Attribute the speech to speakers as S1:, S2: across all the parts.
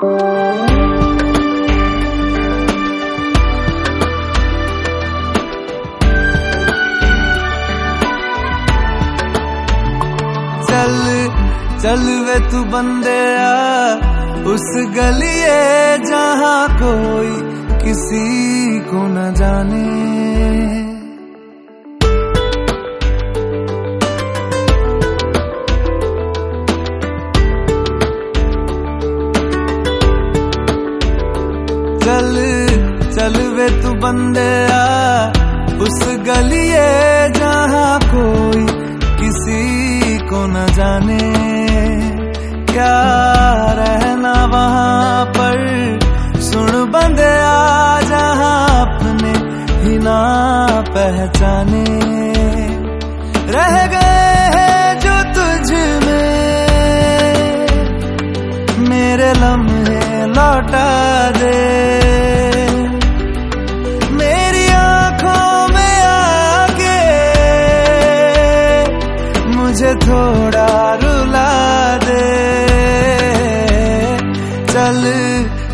S1: चल चल वे तू बंदे आ उस गलिए जहाँ कोई किसी को न जाने। वे तू बंदे आ, उस गलिए जहाँ कोई किसी को न जाने। क्या रहना वहाँ पर? सुन बंदे आ, जहाँ अपने ही ना पहचाने। रह गए हैं जो तुझ में। मेरे लम्हे लौटा मुझे थोड़ा रुला दे। चल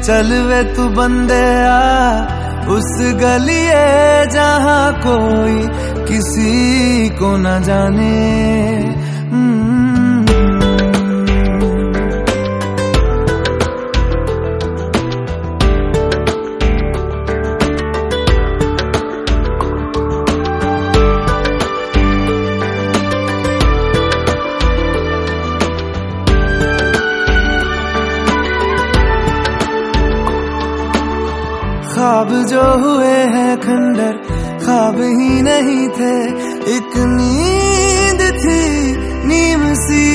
S1: चल वे तू बंदे आ उस गली है जहाँ कोई किसी को न जाने। ख्वाब जो हुए हैं खंडर, ख्वाब ही नहीं थे। एक नींद थी, नीम सी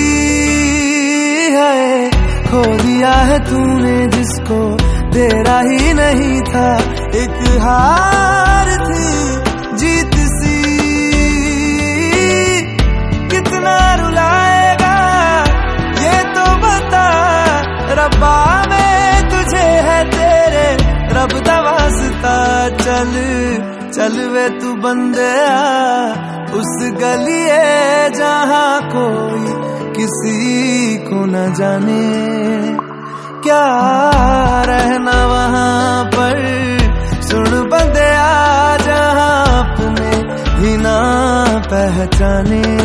S1: है। खो दिया है तूने जिसको, तेरा ही नहीं था। एक हार थी, जीत सी। कितना रुलाएगा, ये तो बता। रब्बा में तुझे है तेरे, रब चल चल वे तू बंदे उस गली जहाँ कोई किसी को न जाने। क्या रहना वहाँ पर? सुन बंदे जहाँ अपने ही ना पहचाने।